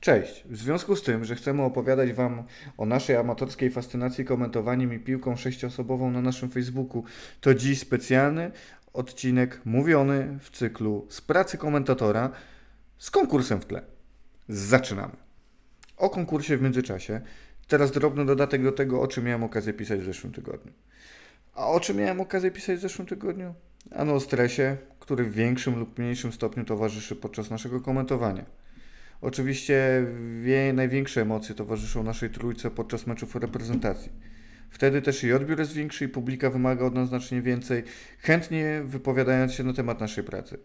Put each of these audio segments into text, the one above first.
Cześć! W związku z tym, że chcemy opowiadać Wam o naszej amatorskiej fascynacji komentowaniem i piłką sześciosobową na naszym Facebooku, to dziś specjalny odcinek mówiony w cyklu z pracy komentatora z konkursem w tle. Zaczynamy. O konkursie w międzyczasie. Teraz drobny dodatek do tego, o czym miałem okazję pisać w zeszłym tygodniu. A o czym miałem okazję pisać w zeszłym tygodniu? Ano o stresie, który w większym lub mniejszym stopniu towarzyszy podczas naszego komentowania. Oczywiście największe emocje towarzyszą naszej trójce podczas meczów reprezentacji. Wtedy też i odbiór jest większy i publika wymaga od nas znacznie więcej, chętnie wypowiadając się na temat naszej pracy.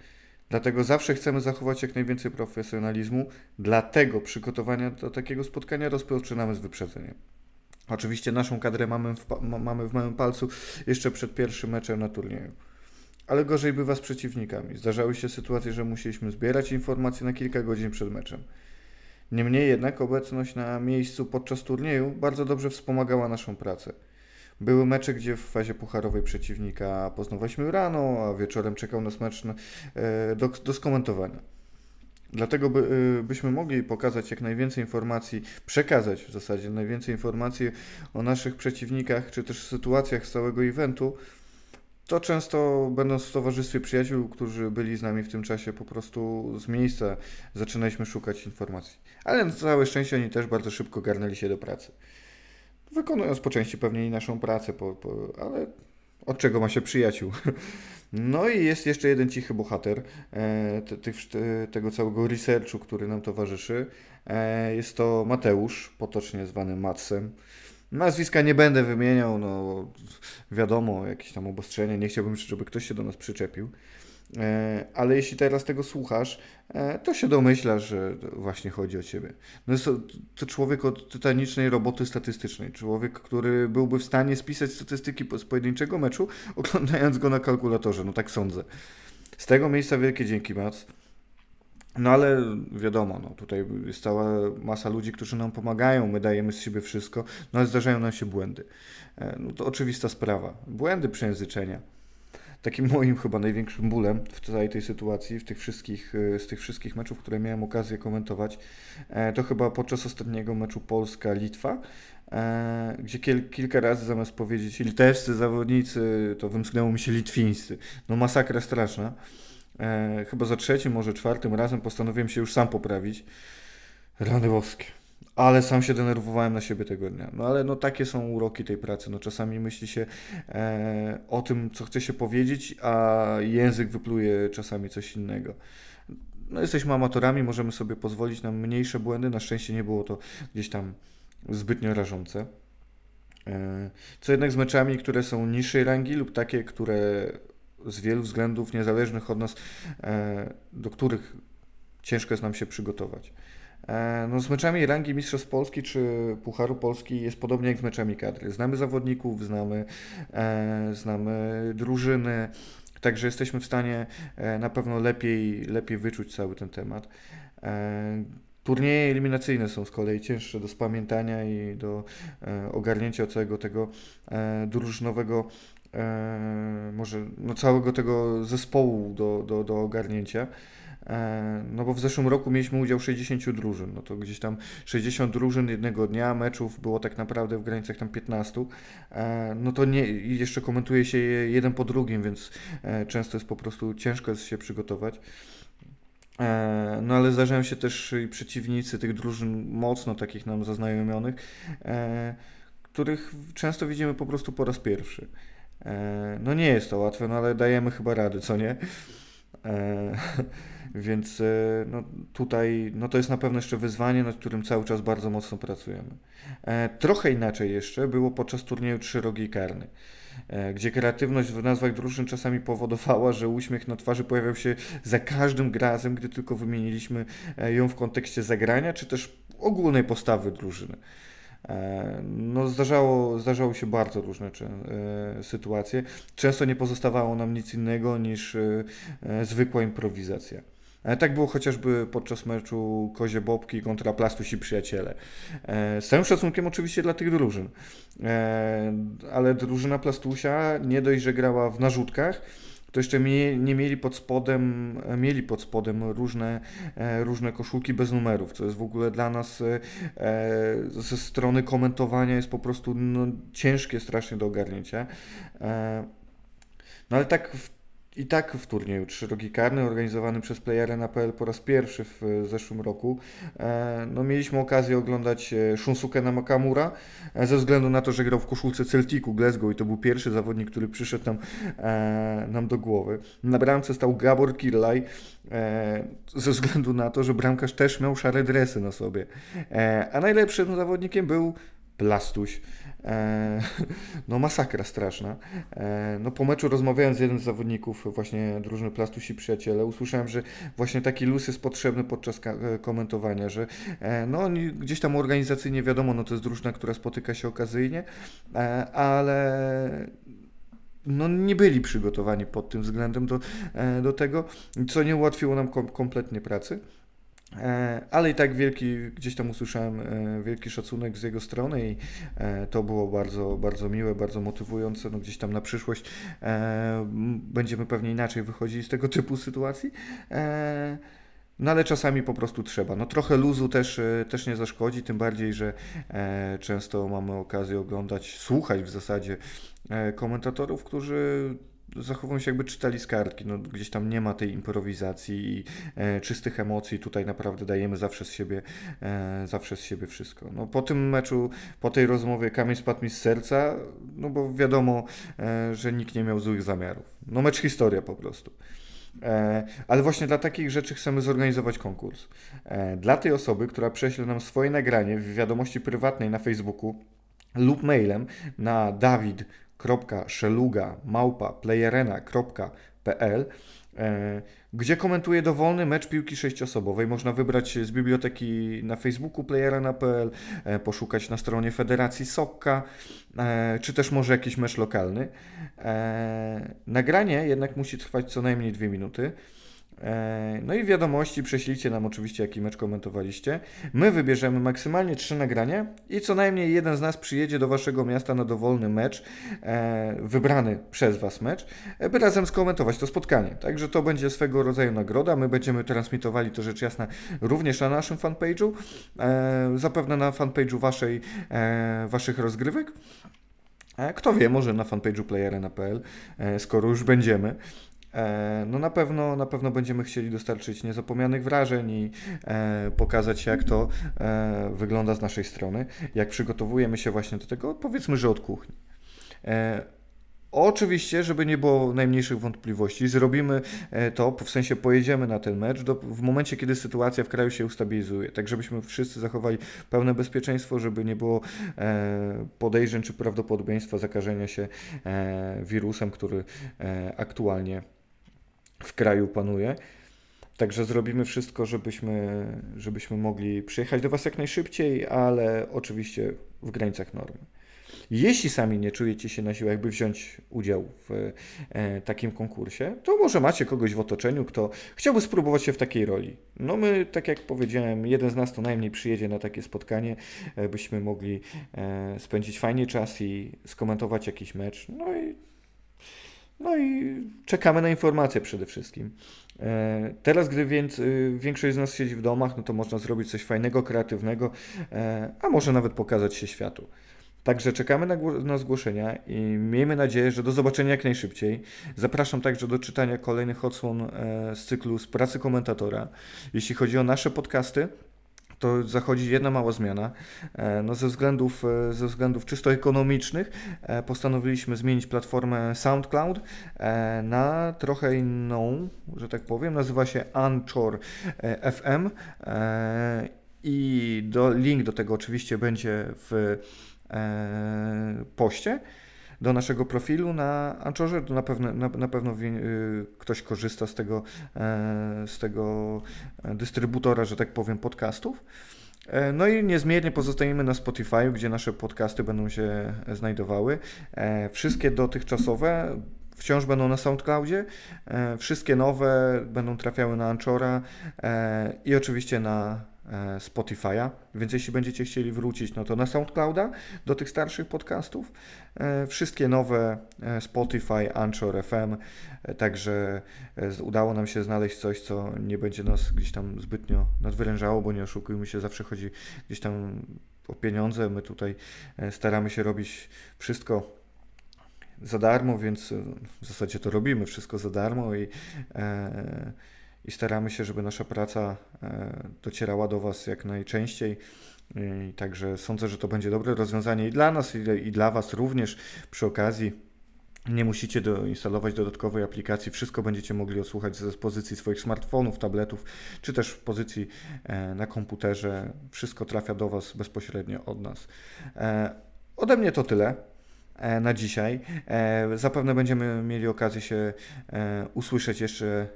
Dlatego zawsze chcemy zachować jak najwięcej profesjonalizmu, dlatego przygotowania do takiego spotkania rozpoczynamy z wyprzedzeniem. Oczywiście naszą kadrę mamy w, mamy w małym palcu jeszcze przed pierwszym meczem na turnieju. Ale gorzej bywa z przeciwnikami. Zdarzały się sytuacje, że musieliśmy zbierać informacje na kilka godzin przed meczem. Niemniej jednak obecność na miejscu podczas turnieju bardzo dobrze wspomagała naszą pracę. Były mecze, gdzie w fazie pucharowej przeciwnika poznawaliśmy rano, a wieczorem czekał nas mecz e, do, do skomentowania. Dlatego by, e, byśmy mogli pokazać jak najwięcej informacji, przekazać w zasadzie najwięcej informacji o naszych przeciwnikach, czy też sytuacjach z całego eventu, to często będąc w towarzystwie przyjaciół, którzy byli z nami w tym czasie, po prostu z miejsca zaczynaliśmy szukać informacji. Ale na całe szczęście oni też bardzo szybko garnęli się do pracy. Wykonując po części pewnie i naszą pracę, po, po, ale od czego ma się przyjaciół? No i jest jeszcze jeden cichy bohater e, te, te, tego całego researchu, który nam towarzyszy. E, jest to Mateusz, potocznie zwany Matsem. Nazwiska nie będę wymieniał, no wiadomo, jakieś tam obostrzenia, nie chciałbym, żeby ktoś się do nas przyczepił. E, ale jeśli teraz tego słuchasz, e, to się domyślasz, że właśnie chodzi o ciebie. No jest to, to człowiek od tytanicznej roboty statystycznej. Człowiek, który byłby w stanie spisać statystyki z pojedynczego meczu, oglądając go na kalkulatorze. No tak sądzę. Z tego miejsca wielkie dzięki, Mats. No ale wiadomo, no, tutaj jest cała masa ludzi, którzy nam pomagają, my dajemy z siebie wszystko, no ale zdarzają nam się błędy. E, no to oczywista sprawa. Błędy przejęzyczenia. Takim moim chyba największym bólem w całej tej sytuacji, w tych wszystkich, e, z tych wszystkich meczów, które miałem okazję komentować, e, to chyba podczas ostatniego meczu Polska-Litwa, gdzie kilka razy zamiast powiedzieć litewscy zawodnicy, to wymknęło mi się litwińscy. No masakra straszna. E, chyba za trzecim, może czwartym razem postanowiłem się już sam poprawić. Rany boskie. Ale sam się denerwowałem na siebie tego dnia. No ale no takie są uroki tej pracy. No czasami myśli się e, o tym, co chce się powiedzieć, a język wypluje czasami coś innego. No jesteśmy amatorami, możemy sobie pozwolić na mniejsze błędy. Na szczęście nie było to gdzieś tam zbytnio rażące. E, co jednak z meczami, które są niższej rangi lub takie, które z wielu względów niezależnych od nas, e, do których ciężko jest nam się przygotować. E, no, z meczami rangi Mistrzostw Polski czy Pucharu Polski jest podobnie jak z meczami kadry. Znamy zawodników, znamy, e, znamy drużyny, także jesteśmy w stanie na pewno lepiej, lepiej wyczuć cały ten temat. Turnieje eliminacyjne są z kolei cięższe do spamiętania i do ogarnięcia całego tego drużynowego może no, całego tego zespołu do, do, do ogarnięcia. E, no bo w zeszłym roku mieliśmy udział 60 drużyn, no to gdzieś tam 60 drużyn jednego dnia, meczów było tak naprawdę w granicach tam 15, e, no to nie, jeszcze komentuje się je jeden po drugim, więc e, często jest po prostu ciężko jest się przygotować. No ale zdarzają się też i przeciwnicy tych drużyn mocno takich nam zaznajomionych, których często widzimy po prostu po raz pierwszy. E, no nie jest to łatwe, no ale dajemy chyba rady, co nie? E, więc e, no, tutaj no to jest na pewno jeszcze wyzwanie, nad którym cały czas bardzo mocno pracujemy. Trochę inaczej jeszcze było podczas turnieju Trzyrogi Karny, gdzie kreatywność w nazwach drużyn czasami powodowała, że uśmiech na twarzy pojawiał się za każdym razem, gdy tylko wymieniliśmy ją w kontekście zagrania, czy też ogólnej postawy drużyny. E, no, zdarzało, zdarzały się bardzo różne czy, e, sytuacje. Często nie pozostawało nam nic innego niż e, zwykła improwizacja. Tak było chociażby podczas meczu Kozie Bobki kontra Plastusi Przyjaciele. Z całym szacunkiem oczywiście dla tych drużyn, ale drużyna Plastusia nie dość, że grała w narzutkach, to jeszcze nie mieli pod spodem, mieli pod spodem różne, różne koszulki bez numerów, co jest w ogóle dla nas ze strony komentowania jest po prostu no, ciężkie strasznie do ogarnięcia. No ale tak w i tak w turnieju trzyrogi karny organizowany przez PlayArena.pl po raz pierwszy w zeszłym roku e, no, mieliśmy okazję oglądać e, Shunsuke Nakamura e, ze względu na to, że grał w koszulce Celticu Glasgow i to był pierwszy zawodnik, który przyszedł nam, nam do głowy. Na bramce stał Gabor Kirlaj ze względu na to, że bramkarz też miał szare dresy na sobie. A najlepszym zawodnikiem był Plastuś. E, no masakra straszna. E, no po meczu rozmawiając z jednym z zawodników właśnie drużyny Plastusi Przyjaciele, usłyszałem, że właśnie taki luz jest potrzebny podczas e, komentowania, że no gdzieś tam organizacyjnie wiadomo, no to jest drużyna, która spotyka się okazyjnie, ale no nie byli przygotowani pod tym względem do, do tego, co nie ułatwiło nam kom kompletnie pracy. E, ale i tak wielki, gdzieś tam usłyszałem e, wielki szacunek z jego strony i e, to było bardzo, bardzo miłe, bardzo motywujące. No gdzieś tam na przyszłość będziemy pewnie inaczej wychodzili z tego typu sytuacji. No ale czasami po prostu trzeba. No trochę luzu też, też nie zaszkodzi, tym bardziej, że często mamy okazję oglądać, słuchać w zasadzie komentatorów, którzy zachowują się jakby czytali z kartki, no gdzieś tam nie ma tej improwizacji i e, czystych emocji, tutaj naprawdę dajemy zawsze z siebie, e, zawsze z siebie wszystko. No po tym meczu, po tej rozmowie kamień spadł mi z serca, no bo wiadomo, e, że nikt nie miał złych zamiarów. No mecz historia po prostu. E, ale właśnie dla takich rzeczy chcemy zorganizować konkurs. E, dla tej osoby, która prześle nam swoje nagranie w wiadomości prywatnej na Facebooku lub mailem na Dawid www.szeluga.playarena.pl e, gdzie komentuje dowolny mecz piłki sześciosobowej. Można wybrać z biblioteki na Facebooku playerena.pl, e, poszukać na stronie Federacji Sokka, e, czy też może jakiś mecz lokalny. Nagranie jednak musi trwać co najmniej dwie minuty. E, no i wiadomości prześlijcie nam oczywiście, jaki mecz komentowaliście. My wybierzemy maksymalnie trzy nagrania i co najmniej jeden z nas przyjedzie do waszego miasta na dowolny mecz, e, wybrany przez was mecz, e, by razem skomentować to spotkanie. Także to będzie swego rodzaju nagroda. My będziemy transmitowali to rzecz jasna również na naszym fanpage'u, zapewne na fanpage'u waszej, waszych rozgrywek. Kto wie, może na fanpage'u playerena.pl, skoro już będziemy. E, no na pewno, na pewno będziemy chcieli dostarczyć niezapomnianych wrażeń i e, pokazać, jak to e, wygląda z naszej strony, jak przygotowujemy się właśnie do tego, powiedzmy, że od kuchni. Oczywiście, żeby nie było najmniejszych wątpliwości, zrobimy to, w sensie pojedziemy na ten mecz do, w momencie, kiedy sytuacja w kraju się ustabilizuje, tak żebyśmy wszyscy zachowali pełne bezpieczeństwo, żeby nie było e, podejrzeń czy prawdopodobieństwa zakażenia się e, wirusem, który e, aktualnie w kraju panuje. Także zrobimy wszystko, żebyśmy, żebyśmy mogli przyjechać do Was jak najszybciej, ale oczywiście w granicach normy. Jeśli sami nie czujecie się na siłach, by wziąć udział w e, takim konkursie, to może macie kogoś w otoczeniu, kto chciałby spróbować się w takiej roli. No my, tak jak powiedziałem, jeden z nas to najmniej przyjedzie na takie spotkanie, e, byśmy mogli e, spędzić fajnie czas i skomentować jakiś mecz. No i no i czekamy na informacje przede wszystkim. E, teraz, gdy więc, y, większość z nas siedzi w domach, no to można zrobić coś fajnego, kreatywnego, e, a może nawet pokazać się światu. Także czekamy na, na, zgłoszenia i miejmy nadzieję, że do zobaczenia jak najszybciej. Zapraszam także do czytania kolejnych odsłon e, z cyklu z pracy komentatora. Jeśli chodzi o nasze podcasty, to zachodzi jedna mała zmiana. E, no ze, względów, e, ze względów czysto ekonomicznych e, postanowiliśmy zmienić platformę SoundCloud na trochę inną, że tak powiem. Nazywa się Anchor FM i do, link do tego oczywiście będzie w poście do naszego profilu na Anchorze, na pewno, na, na pewno y, ktoś korzysta z tego, e, z tego dystrybutora, że tak powiem, podcastów. E, no i niezmiernie pozostajemy na Spotify, gdzie nasze podcasty będą się znajdowały. E, wszystkie dotychczasowe wciąż będą na SoundCloudzie. Wszystkie nowe będą trafiały na Anchora i oczywiście na e, Spotify'a, więc jeśli będziecie chcieli wrócić, no to na SoundClouda do tych starszych podcastów. E, Wszystkie nowe e, Spotify, Anchor FM, e, także e, udało nam się znaleźć coś, co nie będzie nas gdzieś tam zbytnio nadwyrężało, bo nie oszukujmy się, zawsze chodzi gdzieś tam o pieniądze. My tutaj e, staramy się robić wszystko za darmo, więc e, w zasadzie to robimy wszystko za darmo i, e, i staramy się, żeby nasza praca e, docierała do Was jak najczęściej. I także sądzę, że to będzie dobre rozwiązanie i dla nas, i, dla Was również przy okazji. Nie musicie doinstalować dodatkowej aplikacji, wszystko będziecie mogli odsłuchać z pozycji swoich smartfonów, tabletów, czy też w pozycji e, na komputerze. Wszystko trafia do Was bezpośrednio od nas. E, ode mnie to tyle na dzisiaj. Zapewne będziemy mieli okazję się usłyszeć jeszcze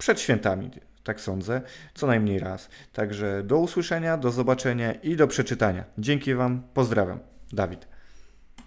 przed świętami, tak sądzę, co najmniej raz. Także do usłyszenia, do zobaczenia i do przeczytania. Dzięki Wam, pozdrawiam. Dawid.